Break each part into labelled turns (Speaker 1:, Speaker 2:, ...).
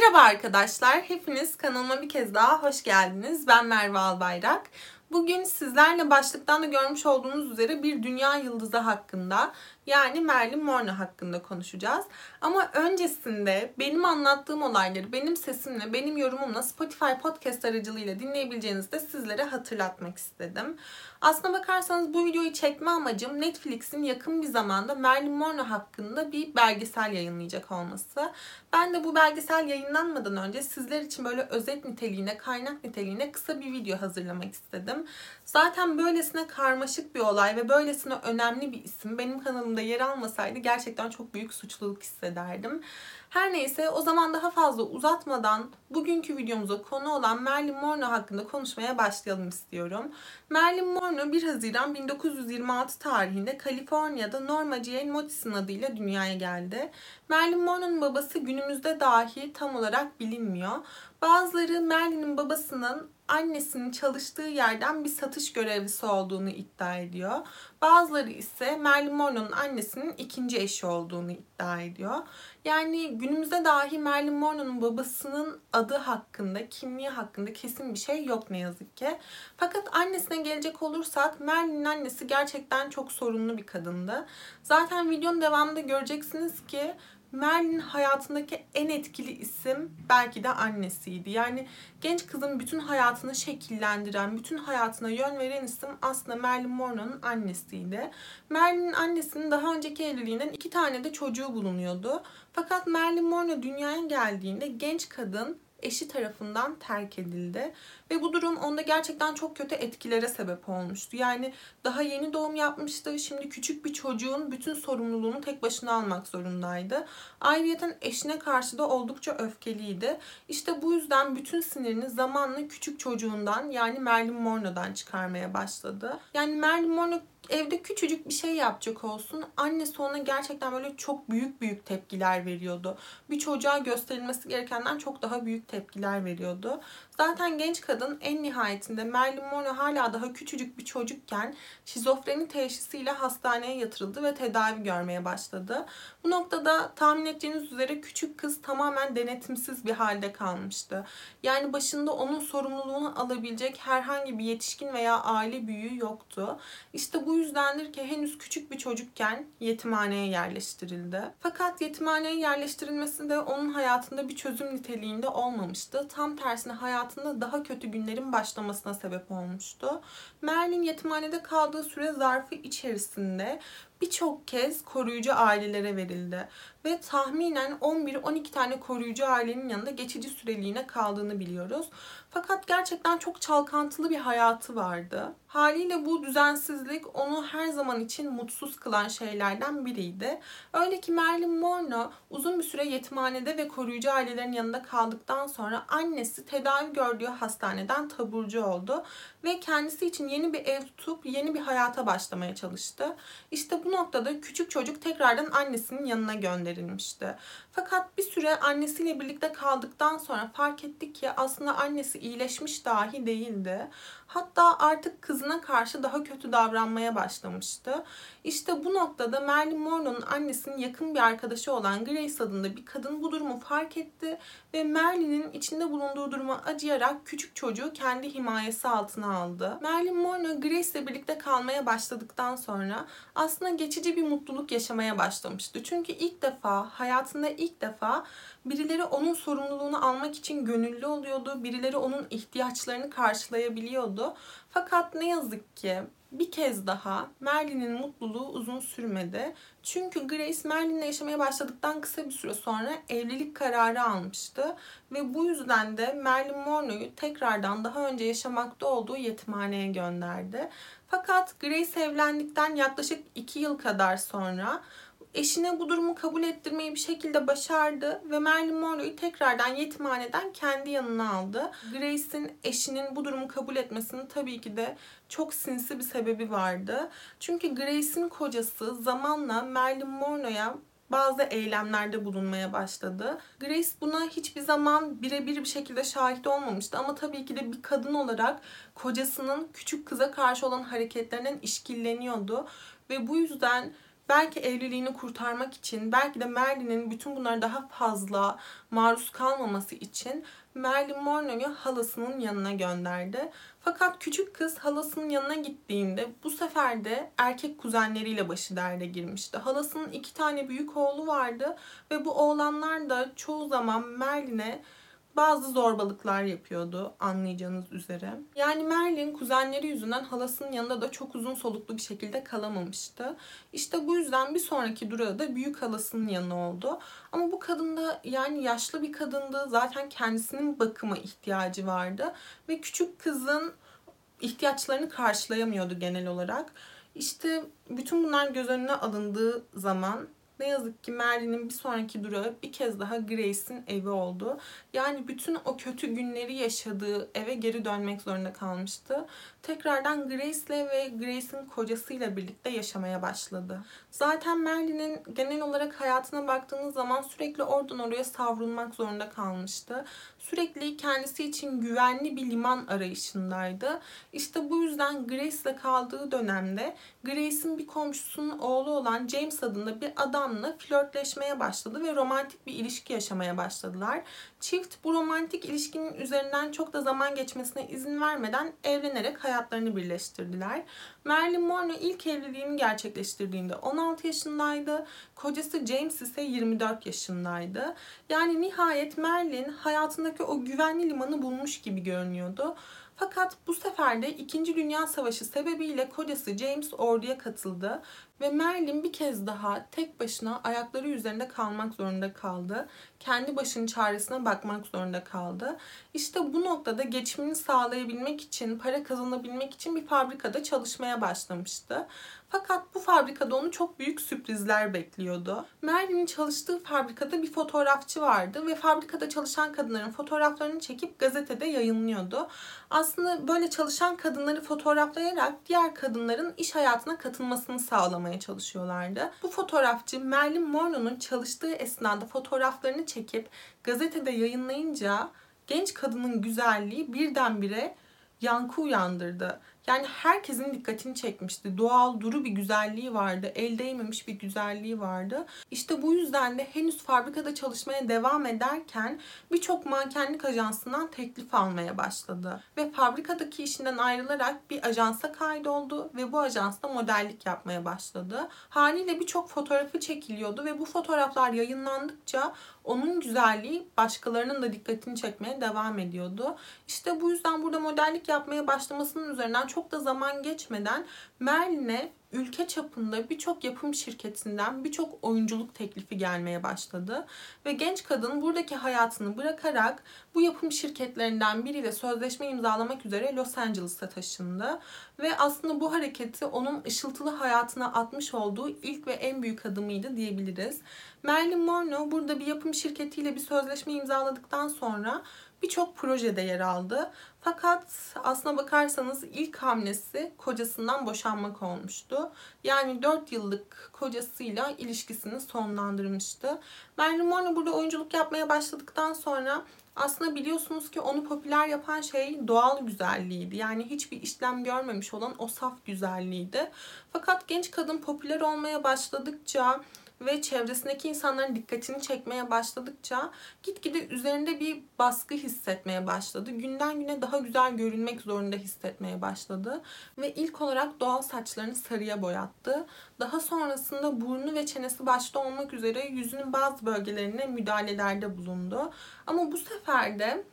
Speaker 1: Merhaba arkadaşlar, hepiniz kanalıma bir kez daha hoş geldiniz. Ben Merve Albayrak. Bugün sizlerle başlıktan da görmüş olduğunuz üzere bir dünya yıldızı hakkında yani Marilyn Monroe hakkında konuşacağız. Ama öncesinde benim anlattığım olayları benim sesimle, benim yorumumla Spotify podcast aracılığıyla dinleyebileceğinizi de sizlere hatırlatmak istedim. Aslına bakarsanız bu videoyu çekme amacım Netflix'in yakın bir zamanda Marilyn Monroe hakkında bir belgesel yayınlayacak olması. Ben de bu belgesel yayınlanmadan önce sizler için böyle özet niteliğine, kaynak niteliğine kısa bir video hazırlamak istedim. Zaten böylesine karmaşık bir olay ve böylesine önemli bir isim benim kanalımda yer almasaydı gerçekten çok büyük suçluluk hissederdim. Her neyse o zaman daha fazla uzatmadan bugünkü videomuza konu olan Marilyn Monroe hakkında konuşmaya başlayalım istiyorum. Marilyn Monroe 1 Haziran 1926 tarihinde Kaliforniya'da Norma Jane Mottison adıyla dünyaya geldi. Marilyn Monroe'nun babası günümüzde dahi tam olarak bilinmiyor. Bazıları Marilyn'in babasının annesinin çalıştığı yerden bir satış görevlisi olduğunu iddia ediyor. Bazıları ise Marilyn Monroe'nun annesinin ikinci eşi olduğunu iddia ediyor. Yani günümüzde dahi Marilyn Monroe'nun babasının adı hakkında, kimliği hakkında kesin bir şey yok ne yazık ki. Fakat annesine gelecek olursak Marilyn'in annesi gerçekten çok sorunlu bir kadındı. Zaten videonun devamında göreceksiniz ki Merlin'in hayatındaki en etkili isim belki de annesiydi. Yani genç kızın bütün hayatını şekillendiren, bütün hayatına yön veren isim aslında Marilyn Monroe'nun annesiydi. Merlin'in annesinin daha önceki evliliğinden iki tane de çocuğu bulunuyordu. Fakat Marilyn Monroe dünyaya geldiğinde genç kadın eşi tarafından terk edildi. Ve bu durum onda gerçekten çok kötü etkilere sebep olmuştu. Yani daha yeni doğum yapmıştı. Şimdi küçük bir çocuğun bütün sorumluluğunu tek başına almak zorundaydı. Ayrıca eşine karşı da oldukça öfkeliydi. İşte bu yüzden bütün sinirini zamanla küçük çocuğundan yani Marilyn Monroe'dan çıkarmaya başladı. Yani Marilyn Monroe evde küçücük bir şey yapacak olsun annesi ona gerçekten böyle çok büyük büyük tepkiler veriyordu. Bir çocuğa gösterilmesi gerekenden çok daha büyük tepkiler veriyordu. Zaten genç kadın en nihayetinde Marilyn Monroe hala daha küçücük bir çocukken şizofreni teşhisiyle hastaneye yatırıldı ve tedavi görmeye başladı. Bu noktada tahmin edeceğiniz üzere küçük kız tamamen denetimsiz bir halde kalmıştı. Yani başında onun sorumluluğunu alabilecek herhangi bir yetişkin veya aile büyüğü yoktu. İşte bu yüzdendir ki henüz küçük bir çocukken yetimhaneye yerleştirildi. Fakat yetimhaneye yerleştirilmesi de onun hayatında bir çözüm niteliğinde olmamıştı. Tam tersine hayatında daha kötü günlerin başlamasına sebep olmuştu. Merlin yetimhanede kaldığı süre zarfı içerisinde birçok kez koruyucu ailelere verildi ve tahminen 11-12 tane koruyucu ailenin yanında geçici süreliğine kaldığını biliyoruz. Fakat gerçekten çok çalkantılı bir hayatı vardı. Haliyle bu düzensizlik onu her zaman için mutsuz kılan şeylerden biriydi. Öyle ki Marilyn Monroe uzun bir süre yetimhanede ve koruyucu ailelerin yanında kaldıktan sonra annesi tedavi gördüğü hastaneden taburcu oldu ve kendisi için yeni bir ev tutup yeni bir hayata başlamaya çalıştı. İşte bu noktada küçük çocuk tekrardan annesinin yanına gönderilmişti. Fakat bir süre annesiyle birlikte kaldıktan sonra fark ettik ki aslında annesi iyileşmiş dahi değildi. Hatta artık kızına karşı daha kötü davranmaya başlamıştı. İşte bu noktada Marilyn Monroe'nun annesinin yakın bir arkadaşı olan Grace adında bir kadın bu durumu fark etti ve Marilyn'in içinde bulunduğu duruma acıyarak küçük çocuğu kendi himayesi altına aldı. Marilyn Monroe Grace ile birlikte kalmaya başladıktan sonra aslında geçici bir mutluluk yaşamaya başlamıştı. Çünkü ilk defa hayatında ilk defa birileri onun sorumluluğunu almak için gönüllü oluyordu. Birileri onun ihtiyaçlarını karşılayabiliyordu. Fakat ne yazık ki bir kez daha Merlin'in mutluluğu uzun sürmedi. Çünkü Grace Merlin'le yaşamaya başladıktan kısa bir süre sonra evlilik kararı almıştı. Ve bu yüzden de Marilyn Monroe'yu tekrardan daha önce yaşamakta olduğu yetimhaneye gönderdi. Fakat Grace evlendikten yaklaşık 2 yıl kadar sonra eşine bu durumu kabul ettirmeyi bir şekilde başardı ve Marilyn Monroe'yu tekrardan yetimhaneden kendi yanına aldı. Grace'in eşinin bu durumu kabul etmesinin tabii ki de çok sinsi bir sebebi vardı. Çünkü Grace'in kocası zamanla Marilyn Monroe'ya bazı eylemlerde bulunmaya başladı. Grace buna hiçbir zaman birebir bir şekilde şahit olmamıştı ama tabii ki de bir kadın olarak kocasının küçük kıza karşı olan hareketlerinden işkilleniyordu ve bu yüzden belki evliliğini kurtarmak için, belki de Merlin'in bütün bunlara daha fazla maruz kalmaması için Marilyn Monroe'yu halasının yanına gönderdi. Fakat küçük kız halasının yanına gittiğinde bu sefer de erkek kuzenleriyle başı derde girmişti. Halasının iki tane büyük oğlu vardı ve bu oğlanlar da çoğu zaman Merlin'e bazı zorbalıklar yapıyordu anlayacağınız üzere. Yani Merlin kuzenleri yüzünden halasının yanında da çok uzun soluklu bir şekilde kalamamıştı. İşte bu yüzden bir sonraki durağı da büyük halasının yanı oldu. Ama bu kadın da yani yaşlı bir kadındı. Zaten kendisinin bakıma ihtiyacı vardı. Ve küçük kızın ihtiyaçlarını karşılayamıyordu genel olarak. İşte bütün bunlar göz önüne alındığı zaman ne yazık ki Merlin'in bir sonraki durağı bir kez daha Grace'in evi oldu. Yani bütün o kötü günleri yaşadığı eve geri dönmek zorunda kalmıştı. Tekrardan Grace'le ve Grace'in kocasıyla birlikte yaşamaya başladı. Zaten Merlin'in genel olarak hayatına baktığınız zaman sürekli oradan oraya savrulmak zorunda kalmıştı. Sürekli kendisi için güvenli bir liman arayışındaydı. İşte bu yüzden Grace'le kaldığı dönemde Grace'in bir komşusunun oğlu olan James adında bir adamla flörtleşmeye başladı ve romantik bir ilişki yaşamaya başladılar. Çift bu romantik ilişkinin üzerinden çok da zaman geçmesine izin vermeden evlenerek hayatlarını birleştirdiler. Marilyn Monroe ilk evliliğini gerçekleştirdiğinde 16 yaşındaydı. Kocası James ise 24 yaşındaydı. Yani nihayet Marilyn hayatındaki o güvenli limanı bulmuş gibi görünüyordu. Fakat bu sefer de 2. Dünya Savaşı sebebiyle kocası James orduya katıldı ve Merlin bir kez daha tek başına ayakları üzerinde kalmak zorunda kaldı. Kendi başının çaresine bakmak zorunda kaldı. İşte bu noktada geçimini sağlayabilmek için, para kazanabilmek için bir fabrikada çalışmaya başlamıştı. Fakat bu fabrikada onu çok büyük sürprizler bekliyordu. Merlin'in çalıştığı fabrikada bir fotoğrafçı vardı ve fabrikada çalışan kadınların fotoğraflarını çekip gazetede yayınlıyordu. Aslında böyle çalışan kadınları fotoğraflayarak diğer kadınların iş hayatına katılmasını sağlamaya çalışıyorlardı. Bu fotoğrafçı Marilyn Monroe'nun çalıştığı esnada fotoğraflarını çekip gazetede yayınlayınca genç kadının güzelliği birdenbire yankı uyandırdı. Yani herkesin dikkatini çekmişti. Doğal, duru bir güzelliği vardı. El değmemiş bir güzelliği vardı. İşte bu yüzden de henüz fabrikada çalışmaya devam ederken birçok mankenlik ajansından teklif almaya başladı. Ve fabrikadaki işinden ayrılarak bir ajansa kaydoldu ve bu ajansta modellik yapmaya başladı. Haliyle birçok fotoğrafı çekiliyordu ve bu fotoğraflar yayınlandıkça onun güzelliği başkalarının da dikkatini çekmeye devam ediyordu. İşte bu yüzden burada modellik yapmaya başlamasının üzerinden çok da zaman geçmeden Merlin'e ülke çapında birçok yapım şirketinden birçok oyunculuk teklifi gelmeye başladı. Ve genç kadın buradaki hayatını bırakarak bu yapım şirketlerinden biriyle sözleşme imzalamak üzere Los Angeles'a taşındı. Ve aslında bu hareketi onun ışıltılı hayatına atmış olduğu ilk ve en büyük adımıydı diyebiliriz. Marilyn Monroe burada bir yapım şirketiyle bir sözleşme imzaladıktan sonra birçok projede yer aldı. Fakat aslına bakarsanız ilk hamlesi kocasından boşanmak olmuştu. Yani 4 yıllık kocasıyla ilişkisini sonlandırmıştı. Marilyn Monroe burada oyunculuk yapmaya başladıktan sonra aslında biliyorsunuz ki onu popüler yapan şey doğal güzelliğiydi. Yani hiçbir işlem görmemiş olan o saf güzelliğiydi. Fakat genç kadın popüler olmaya başladıkça ve çevresindeki insanların dikkatini çekmeye başladıkça gitgide üzerinde bir baskı hissetmeye başladı. Günden güne daha güzel görünmek zorunda hissetmeye başladı ve ilk olarak doğal saçlarını sarıya boyattı. Daha sonrasında burnu ve çenesi başta olmak üzere yüzünün bazı bölgelerine müdahalelerde bulundu. Ama bu sefer de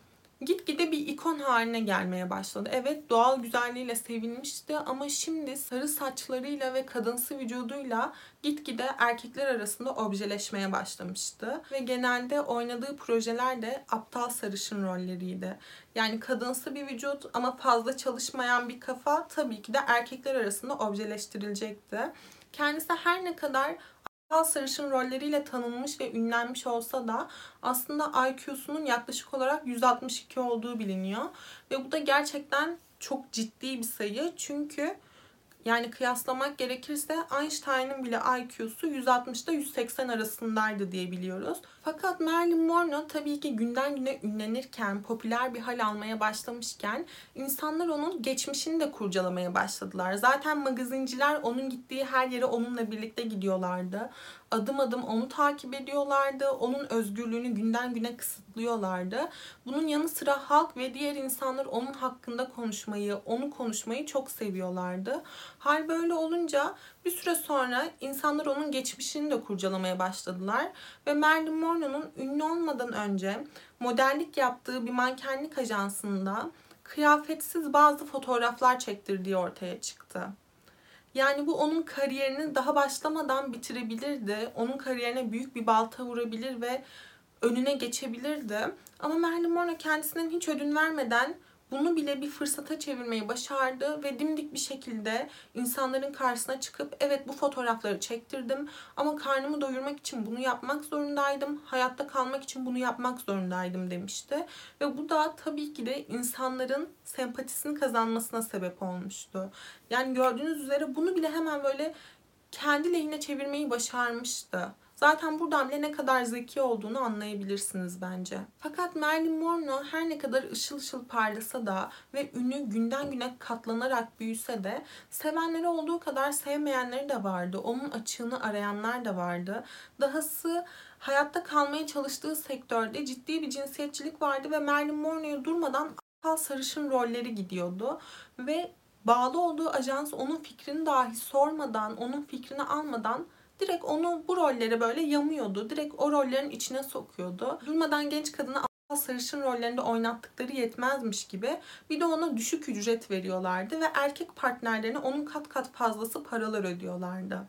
Speaker 1: gitgide bir ikon haline gelmeye başladı. Evet doğal güzelliğiyle sevilmişti ama şimdi sarı saçlarıyla ve kadınsı vücuduyla gitgide erkekler arasında objeleşmeye başlamıştı. Ve genelde oynadığı projeler de aptal sarışın rolleriydi. Yani kadınsı bir vücut ama fazla çalışmayan bir kafa tabii ki de erkekler arasında objeleştirilecekti. Kendisi her ne kadar Aptal sarışın rolleriyle tanınmış ve ünlenmiş olsa da aslında IQ'sunun yaklaşık olarak 162 olduğu biliniyor. Ve bu da gerçekten çok ciddi bir sayı. Çünkü Yani kıyaslamak gerekirse Einstein'ın bile IQ'su 160'da 180 arasındaydı diye biliyoruz. Fakat Marilyn Monroe tabii ki günden güne ünlenirken, popüler bir hal almaya başlamışken insanlar onun geçmişini de kurcalamaya başladılar. Zaten magazinciler onun gittiği her yere onunla birlikte gidiyorlardı. Adım adım onu takip ediyorlardı. Onun özgürlüğünü günden güne kısıtlıyorlardı. Bunun yanı sıra halk ve diğer insanlar onun hakkında konuşmayı, onu konuşmayı çok seviyorlardı. Hal böyle olunca bir süre sonra insanlar onun geçmişini de kurcalamaya başladılar ve Marilyn Monroe'nun ünlü olmadan önce modellik yaptığı bir mankenlik ajansında kıyafetsiz bazı fotoğraflar çektirdiği ortaya çıktı. Yani bu onun kariyerini daha başlamadan bitirebilirdi. Onun kariyerine büyük bir balta vurabilir ve önüne geçebilirdi. Ama Marilyn Monroe kendisinden hiç ödün vermeden bunu bile bir fırsata çevirmeyi başardı ve dimdik bir şekilde insanların karşısına çıkıp evet bu fotoğrafları çektirdim ama karnımı doyurmak için bunu yapmak zorundaydım. Hayatta kalmak için bunu yapmak zorundaydım demişti. Ve bu da tabii ki de insanların sempatisini kazanmasına sebep olmuştu. Yani gördüğünüz üzere bunu bile hemen böyle kendi lehine çevirmeyi başarmıştı. Zaten buradan bile ne kadar zeki olduğunu anlayabilirsiniz bence. Fakat Marilyn Monroe her ne kadar ışıl ışıl parlasa da ve ünü günden güne katlanarak büyüse de sevenleri olduğu kadar sevmeyenleri de vardı. Onun açığını arayanlar da vardı. Dahası hayatta kalmaya çalıştığı sektörde ciddi bir cinsiyetçilik vardı ve Marilyn Monroe'ya durmadan aptal sarışın rolleri gidiyordu ve bağlı olduğu ajans onun fikrini dahi sormadan, onun fikrini almadan direkt onu bu rollere böyle yamıyordu. Direkt o rollerin içine sokuyordu. Durmadan genç kadını sarışın rollerinde oynattıkları yetmezmiş gibi bir de ona düşük ücret veriyorlardı ve erkek partnerlerine onun kat kat fazlası paralar ödüyorlardı.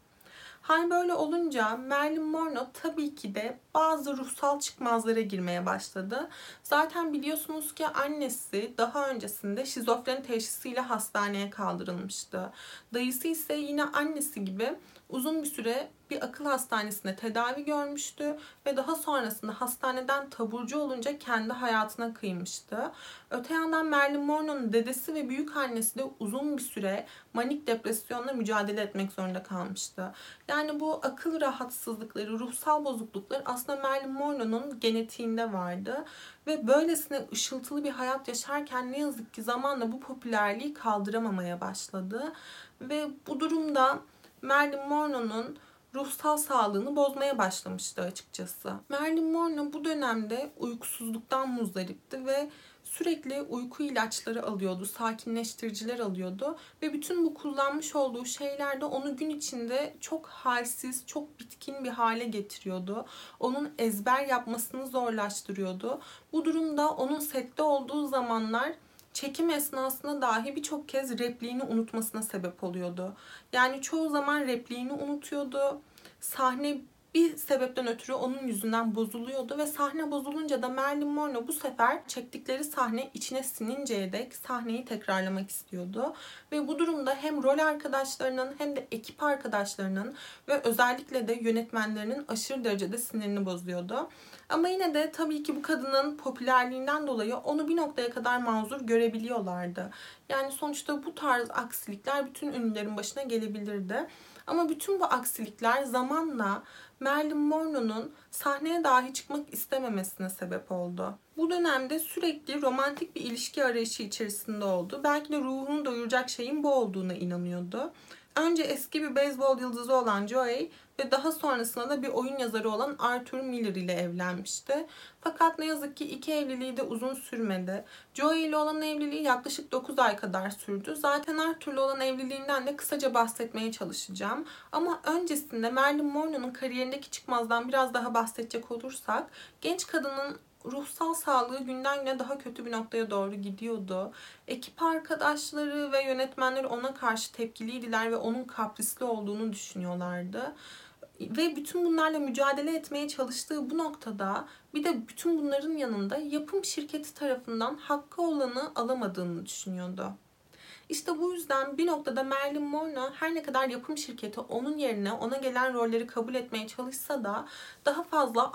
Speaker 1: Hal böyle olunca Marilyn Monroe tabii ki de bazı ruhsal çıkmazlara girmeye başladı. Zaten biliyorsunuz ki annesi daha öncesinde şizofren teşhisiyle hastaneye kaldırılmıştı. Dayısı ise yine annesi gibi uzun bir süre bir akıl hastanesinde tedavi görmüştü ve daha sonrasında hastaneden taburcu olunca kendi hayatına kıymıştı. Öte yandan Marilyn Monroe'nun dedesi ve büyük annesi de uzun bir süre manik depresyonla mücadele etmek zorunda kalmıştı. Yani bu akıl rahatsızlıkları, ruhsal bozukluklar aslında Marilyn Monroe'nun genetiğinde vardı ve böylesine ışıltılı bir hayat yaşarken ne yazık ki zamanla bu popülerliği kaldıramamaya başladı ve bu durumda Marilyn Monroe'nun ruhsal sağlığını bozmaya başlamıştı açıkçası. Marilyn Monroe bu dönemde uykusuzluktan muzdaripti ve sürekli uyku ilaçları alıyordu, sakinleştiriciler alıyordu ve bütün bu kullanmış olduğu şeyler de onu gün içinde çok halsiz, çok bitkin bir hale getiriyordu. Onun ezber yapmasını zorlaştırıyordu. Bu durumda onun sette olduğu zamanlar çekim esnasında dahi birçok kez repliğini unutmasına sebep oluyordu. Yani çoğu zaman repliğini unutuyordu. Sahne bir sebepten ötürü onun yüzünden bozuluyordu ve sahne bozulunca da Marilyn Monroe bu sefer çektikleri sahne içine sininceye dek sahneyi tekrarlamak istiyordu. Ve bu durumda hem rol arkadaşlarının hem de ekip arkadaşlarının ve özellikle de yönetmenlerinin aşırı derecede sinirini bozuyordu. Ama yine de tabii ki bu kadının popülerliğinden dolayı onu bir noktaya kadar mazur görebiliyorlardı. Yani sonuçta bu tarz aksilikler bütün ünlülerin başına gelebilirdi. Ama bütün bu aksilikler zamanla Marilyn Monroe'nun sahneye dahi çıkmak istememesine sebep oldu. Bu dönemde sürekli romantik bir ilişki arayışı içerisinde oldu. Belki de ruhunu doyuracak şeyin bu olduğuna inanıyordu. Önce eski bir beyzbol yıldızı olan Joey ve daha sonrasında da bir oyun yazarı olan Arthur Miller ile evlenmişti. Fakat ne yazık ki iki evliliği de uzun sürmedi. Joey ile olan evliliği yaklaşık 9 ay kadar sürdü. Zaten Arthur'la olan evliliğinden de kısaca bahsetmeye çalışacağım. Ama öncesinde Marilyn Monroe'nun kariyerindeki çıkmazdan biraz daha bahsedecek olursak genç kadının ruhsal sağlığı günden güne daha kötü bir noktaya doğru gidiyordu. Ekip arkadaşları ve yönetmenleri ona karşı tepkiliydiler ve onun kaprisli olduğunu düşünüyorlardı. Ve bütün bunlarla mücadele etmeye çalıştığı bu noktada bir de bütün bunların yanında yapım şirketi tarafından hakkı olanı alamadığını düşünüyordu. İşte bu yüzden bir noktada Marilyn Monroe her ne kadar yapım şirketi onun yerine ona gelen rolleri kabul etmeye çalışsa da daha fazla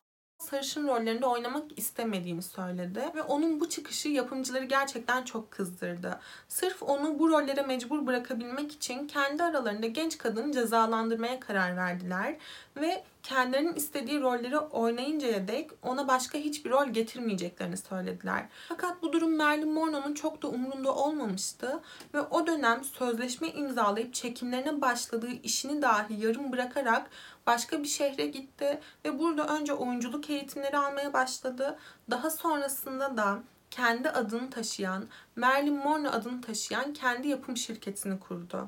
Speaker 1: sarışın rollerinde oynamak istemediğini söyledi ve onun bu çıkışı yapımcıları gerçekten çok kızdırdı. Sırf onu bu rollere mecbur bırakabilmek için kendi aralarında genç kadını cezalandırmaya karar verdiler ve kendilerinin istediği rolleri oynayıncaya dek ona başka hiçbir rol getirmeyeceklerini söylediler. Fakat bu durum Marilyn Monroe'nun çok da umurunda olmamıştı ve o dönem sözleşme imzalayıp çekimlerine başladığı işini dahi yarım bırakarak başka bir şehre gitti ve burada önce oyunculuk eğitimleri almaya başladı. Daha sonrasında da kendi adını taşıyan, Marilyn Monroe adını taşıyan kendi yapım şirketini kurdu.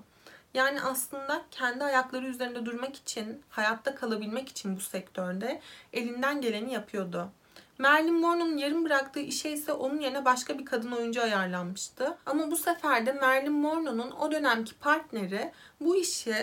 Speaker 1: Yani aslında kendi ayakları üzerinde durmak için, hayatta kalabilmek için bu sektörde elinden geleni yapıyordu. Marilyn Monroe'nun yarım bıraktığı işe ise onun yerine başka bir kadın oyuncu ayarlanmıştı. Ama bu sefer de Marilyn Monroe'nun o dönemki partneri bu işi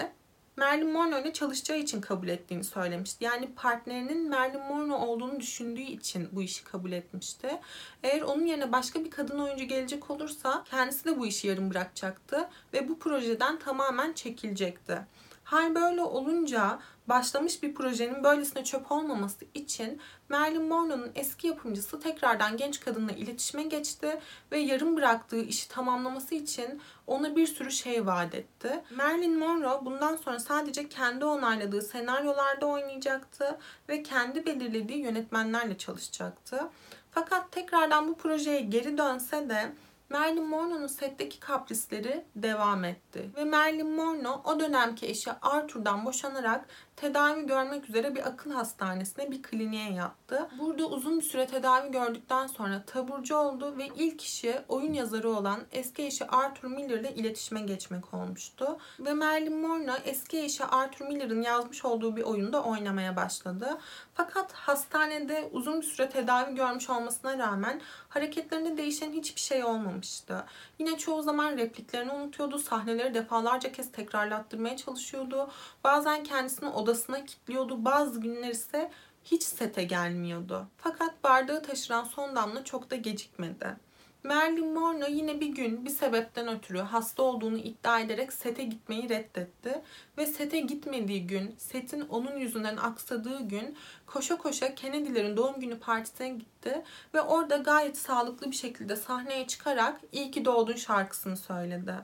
Speaker 1: Marilyn Monroe ile çalışacağı için kabul ettiğini söylemişti. Yani partnerinin Marilyn Monroe olduğunu düşündüğü için bu işi kabul etmişti. Eğer onun yerine başka bir kadın oyuncu gelecek olursa kendisi de bu işi yarım bırakacaktı ve bu projeden tamamen çekilecekti. Hal böyle olunca başlamış bir projenin böylesine çöp olmaması için Marilyn Monroe'nun eski yapımcısı tekrardan genç kadınla iletişime geçti ve yarım bıraktığı işi tamamlaması için ona bir sürü şey vaat etti. Marilyn Monroe bundan sonra sadece kendi onayladığı senaryolarda oynayacaktı ve kendi belirlediği yönetmenlerle çalışacaktı. Fakat tekrardan bu projeye geri dönse de Marilyn Monroe'nun setteki kaprisleri devam etti. Ve Marilyn Monroe o dönemki eşi Arthur'dan boşanarak tedavi görmek üzere bir akıl hastanesine bir kliniğe yattı. Burada uzun bir süre tedavi gördükten sonra taburcu oldu ve ilk işi oyun yazarı olan eski eşi Arthur Miller ile iletişime geçmek olmuştu. Ve Marilyn Monroe eski eşi Arthur Miller'ın yazmış olduğu bir oyunda oynamaya başladı. Fakat hastanede uzun bir süre tedavi görmüş olmasına rağmen hareketlerinde değişen hiçbir şey olmamıştı. Yine çoğu zaman repliklerini unutuyordu, sahneleri defalarca kez tekrarlattırmaya çalışıyordu. Bazen kendisini odasına kilitliyordu, bazı günler ise hiç sete gelmiyordu. Fakat bardağı taşıran son damla çok da gecikmedi. Marilyn Monroe yine bir gün bir sebepten ötürü hasta olduğunu iddia ederek sete gitmeyi reddetti. Ve sete gitmediği gün, setin onun yüzünden aksadığı gün koşa koşa Kennedy'lerin doğum günü partisine gitti. Ve orada gayet sağlıklı bir şekilde sahneye çıkarak İyi ki doğdun şarkısını söyledi.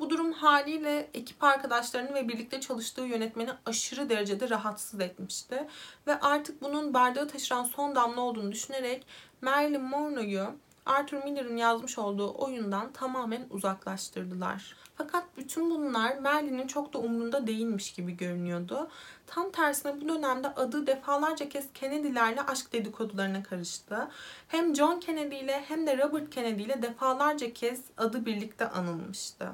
Speaker 1: Bu durum haliyle ekip arkadaşlarını ve birlikte çalıştığı yönetmeni aşırı derecede rahatsız etmişti. Ve artık bunun bardağı taşıran son damla olduğunu düşünerek Marilyn Monroe'yu Arthur Miller'ın yazmış olduğu oyundan tamamen uzaklaştırdılar. Fakat bütün bunlar Merlin'in çok da umrunda değilmiş gibi görünüyordu. Tam tersine bu dönemde adı defalarca kez Kennedy'lerle aşk dedikodularına karıştı. Hem John Kennedy ile hem de Robert Kennedy ile defalarca kez adı birlikte anılmıştı.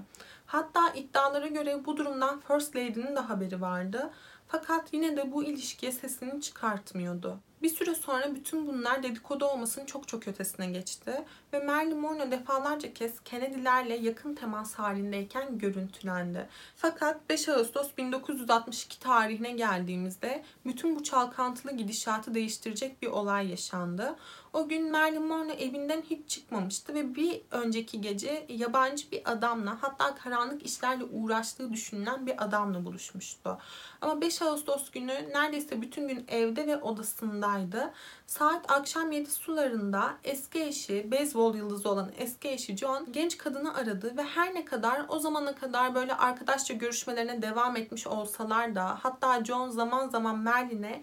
Speaker 1: Hatta iddialara göre bu durumdan First Lady'nin de haberi vardı. Fakat yine de bu ilişkiye sesini çıkartmıyordu. Bir süre sonra bütün bunlar dedikodu olmasının çok çok ötesine geçti ve Marilyn Monroe defalarca kez Kennedy'lerle yakın temas halindeyken görüntülendi. Fakat 5 Ağustos 1962 tarihine geldiğimizde bütün bu çalkantılı gidişatı değiştirecek bir olay yaşandı. O gün Marilyn Monroe evinden hiç çıkmamıştı ve bir önceki gece yabancı bir adamla hatta karanlık işlerle uğraştığı düşünülen bir adamla buluşmuştu. Ama 5 Ağustos günü neredeyse bütün gün evde ve odasındaydı. Saat akşam 7 sularında eski eşi, beyzbol yıldızı olan eski eşi John genç kadını aradı ve her ne kadar o zamana kadar böyle arkadaşça görüşmelerine devam etmiş olsalar da hatta John zaman zaman Merlin'e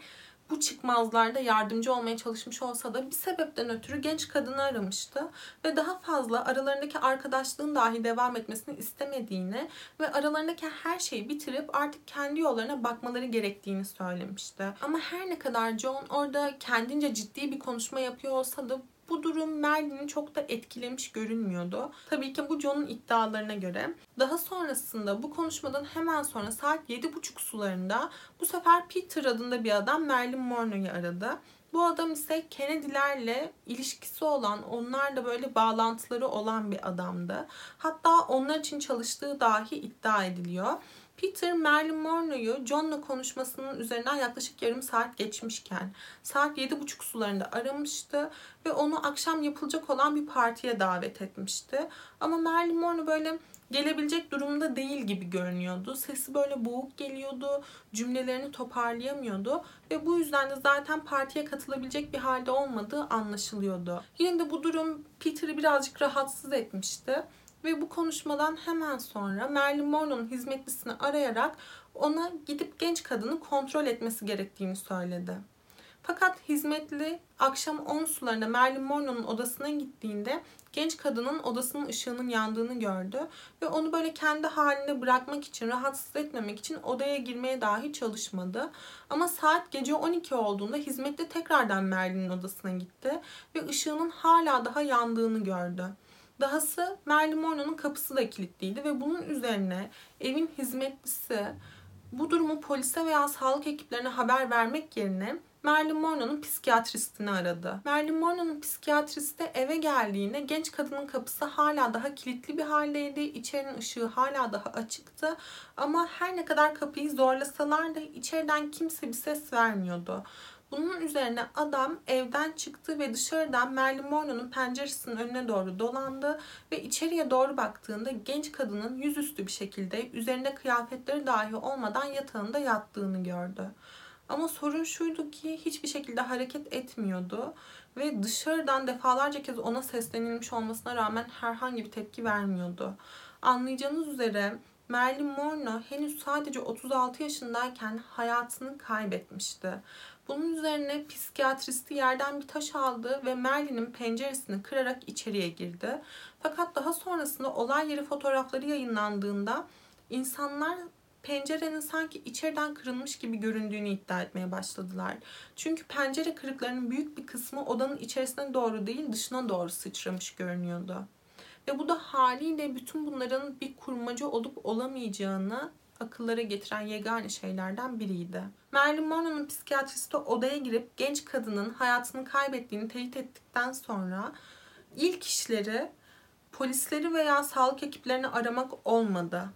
Speaker 1: bu çıkmazlarda yardımcı olmaya çalışmış olsa da bir sebepten ötürü genç kadını aramıştı ve daha fazla aralarındaki arkadaşlığın dahi devam etmesini istemediğini ve aralarındaki her şeyi bitirip artık kendi yollarına bakmaları gerektiğini söylemişti. Ama her ne kadar John orada kendince ciddi bir konuşma yapıyor olsa da bu durum Merlin'i çok da etkilemiş görünmüyordu. Tabii ki bu John'un iddialarına göre. Daha sonrasında bu konuşmadan hemen sonra saat 7.30 sularında bu sefer Peter adında bir adam Marilyn Monroe'yu aradı. Bu adam ise Kennedy'lerle ilişkisi olan, onlarla böyle bağlantıları olan bir adamdı. Hatta onlar için çalıştığı dahi iddia ediliyor. Peter Marilyn Monroe'yu John'la konuşmasının üzerinden yaklaşık yarım saat geçmişken saat 7.30 sularında aramıştı ve onu akşam yapılacak olan bir partiye davet etmişti. Ama Marilyn Monroe böyle gelebilecek durumda değil gibi görünüyordu. Sesi böyle boğuk geliyordu, cümlelerini toparlayamıyordu ve bu yüzden de zaten partiye katılabilecek bir halde olmadığı anlaşılıyordu. Yine de bu durum Peter'ı birazcık rahatsız etmişti ve bu konuşmadan hemen sonra Marilyn Monroe'nun hizmetlisini arayarak ona gidip genç kadını kontrol etmesi gerektiğini söyledi. Fakat hizmetli akşam 10 sularında Marilyn Monroe'nun odasına gittiğinde genç kadının odasının ışığının yandığını gördü ve onu böyle kendi halinde bırakmak için, rahatsız etmemek için odaya girmeye dahi çalışmadı. Ama saat gece 12 olduğunda hizmetli tekrardan Marilyn'in odasına gitti ve ışığının hala daha yandığını gördü. Dahası Marilyn Monroe'nun kapısı da kilitliydi ve bunun üzerine evin hizmetlisi bu durumu polise veya sağlık ekiplerine haber vermek yerine Marilyn Monroe'nun psikiyatristini aradı. Marilyn Monroe'nun psikiyatristi eve geldiğinde genç kadının kapısı hala daha kilitli bir haldeydi. İçerinin ışığı hala daha açıktı. Ama her ne kadar kapıyı zorlasalar da içeriden kimse bir ses vermiyordu. Bunun üzerine adam evden çıktı ve dışarıdan Marilyn Monroe'nun penceresinin önüne doğru dolandı ve içeriye doğru baktığında genç kadının yüzüstü bir şekilde üzerinde kıyafetleri dahi olmadan yatağında yattığını gördü. Ama sorun şuydu ki hiçbir şekilde hareket etmiyordu ve dışarıdan defalarca kez ona seslenilmiş olmasına rağmen herhangi bir tepki vermiyordu. Anlayacağınız üzere Marilyn Monroe henüz sadece 36 yaşındayken hayatını kaybetmişti. Bunun üzerine psikiyatristi yerden bir taş aldı ve Marilyn'in penceresini kırarak içeriye girdi. Fakat daha sonrasında olay yeri fotoğrafları yayınlandığında insanlar pencerenin sanki içeriden kırılmış gibi göründüğünü iddia etmeye başladılar. Çünkü pencere kırıklarının büyük bir kısmı odanın içerisine doğru değil dışına doğru sıçramış görünüyordu. Ve bu da haliyle bütün bunların bir kurmaca olup olamayacağını akıllara getiren yegane şeylerden biriydi. Marilyn Monroe'nun psikiyatristi odaya girip genç kadının hayatını kaybettiğini teyit ettikten sonra ilk işleri polisleri veya sağlık ekiplerini aramak olmadı.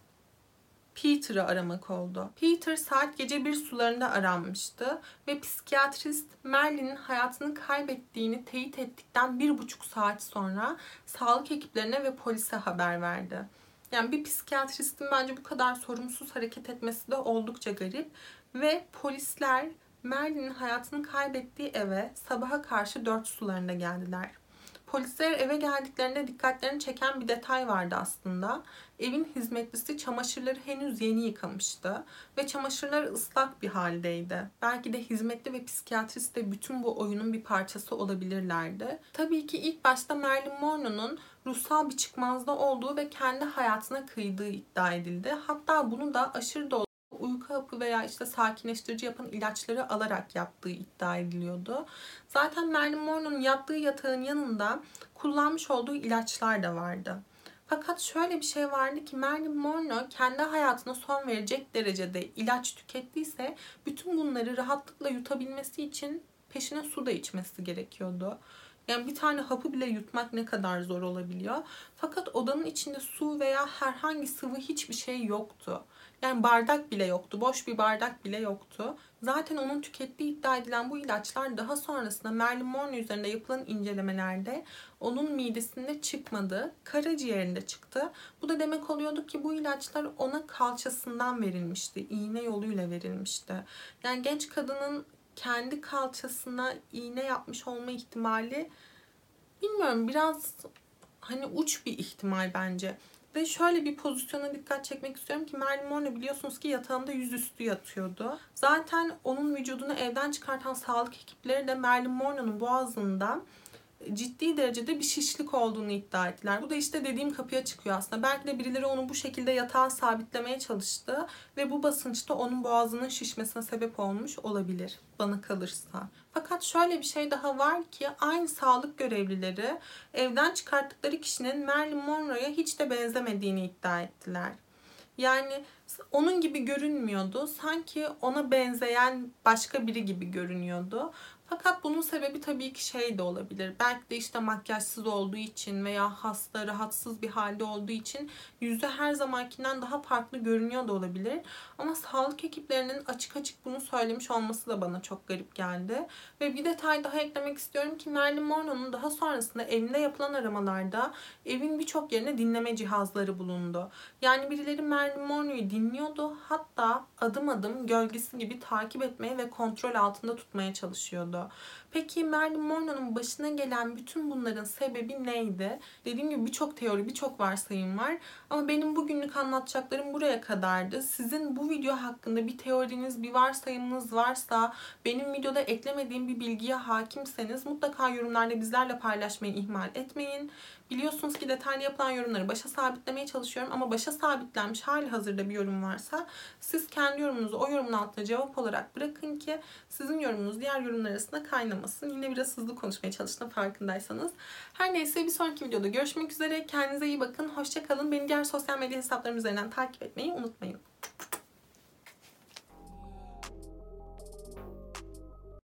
Speaker 1: Peter'ı aramak oldu. Peter saat gece bir sularında aranmıştı ve psikiyatrist Merlin'in hayatını kaybettiğini teyit ettikten bir buçuk saat sonra sağlık ekiplerine ve polise haber verdi. Yani bir psikiyatristin bence bu kadar sorumsuz hareket etmesi de oldukça garip ve polisler Merlin'in hayatını kaybettiği eve sabaha karşı dört sularında geldiler. Polisler eve geldiklerinde dikkatlerini çeken bir detay vardı aslında. Evin hizmetlisi çamaşırları henüz yeni yıkamıştı ve çamaşırlar ıslak bir haldeydi. Belki de hizmetli ve psikiyatrist de bütün bu oyunun bir parçası olabilirlerdi. Tabii ki ilk başta Marilyn Monroe'nun ruhsal bir çıkmazda olduğu ve kendi hayatına kıydığı iddia edildi. Hatta bunu da aşırı dolu uyku hapı veya işte sakinleştirici yapan ilaçları alarak yaptığı iddia ediliyordu. Zaten Marilyn Monroe'nun yattığı yatağın yanında kullanmış olduğu ilaçlar da vardı. Fakat şöyle bir şey vardı ki Marilyn Monroe kendi hayatına son verecek derecede ilaç tükettiyse bütün bunları rahatlıkla yutabilmesi için peşine su da içmesi gerekiyordu. Yani bir tane hapı bile yutmak ne kadar zor olabiliyor. Fakat odanın içinde su veya herhangi sıvı hiçbir şey yoktu. Yani bardak bile yoktu. Boş bir bardak bile yoktu. Zaten onun tükettiği iddia edilen bu ilaçlar daha sonrasında Marilyn Monroe üzerinde yapılan incelemelerde onun midesinde çıkmadı. Karaciğerinde çıktı. Bu da demek oluyordu ki bu ilaçlar ona kalçasından verilmişti. iğne yoluyla verilmişti. Yani genç kadının kendi kalçasına iğne yapmış olma ihtimali bilmiyorum biraz hani uç bir ihtimal bence. Ve şöyle bir pozisyona dikkat çekmek istiyorum ki Marilyn Monroe biliyorsunuz ki yatağında yüzüstü yatıyordu. Zaten onun vücudunu evden çıkartan sağlık ekipleri de Marilyn Monroe'nun boğazında ciddi derecede bir şişlik olduğunu iddia ettiler. Bu da işte dediğim kapıya çıkıyor aslında. Belki de birileri onu bu şekilde yatağa sabitlemeye çalıştı ve bu basınçta onun boğazının şişmesine sebep olmuş olabilir bana kalırsa. Fakat şöyle bir şey daha var ki aynı sağlık görevlileri evden çıkarttıkları kişinin Marilyn Monroe'ya hiç de benzemediğini iddia ettiler. Yani onun gibi görünmüyordu. Sanki ona benzeyen başka biri gibi görünüyordu. Fakat bunun sebebi tabii ki şey de olabilir. Belki de işte makyajsız olduğu için veya hasta, rahatsız bir halde olduğu için yüzü her zamankinden daha farklı görünüyor da olabilir. Ama sağlık ekiplerinin açık açık bunu söylemiş olması da bana çok garip geldi. Ve bir detay daha eklemek istiyorum ki Marilyn Monroe'nun daha sonrasında evinde yapılan aramalarda evin birçok yerine dinleme cihazları bulundu. Yani birileri Marilyn Monroe'yu dinliyordu. Hatta adım adım gölgesi gibi takip etmeye ve kontrol altında tutmaya çalışıyordu. Peki Marilyn Monroe'nun başına gelen bütün bunların sebebi neydi? Dediğim gibi birçok teori, birçok varsayım var. Ama benim bugünlük anlatacaklarım buraya kadardı. Sizin bu video hakkında bir teoriniz, bir varsayımınız varsa, benim videoda eklemediğim bir bilgiye hakimseniz mutlaka yorumlarda bizlerle paylaşmayı ihmal etmeyin. Biliyorsunuz ki detaylı yapılan yorumları başa sabitlemeye çalışıyorum ama başa sabitlenmiş hali hazırda bir yorum varsa siz kendi yorumunuzu o yorumun altına cevap olarak bırakın ki sizin yorumunuz diğer yorumlar arasında kaynamasın. Yine biraz hızlı konuşmaya çalıştım farkındaysanız. Her neyse bir sonraki videoda görüşmek üzere. Kendinize iyi bakın. Hoşçakalın. Beni diğer sosyal medya hesaplarım üzerinden takip etmeyi unutmayın.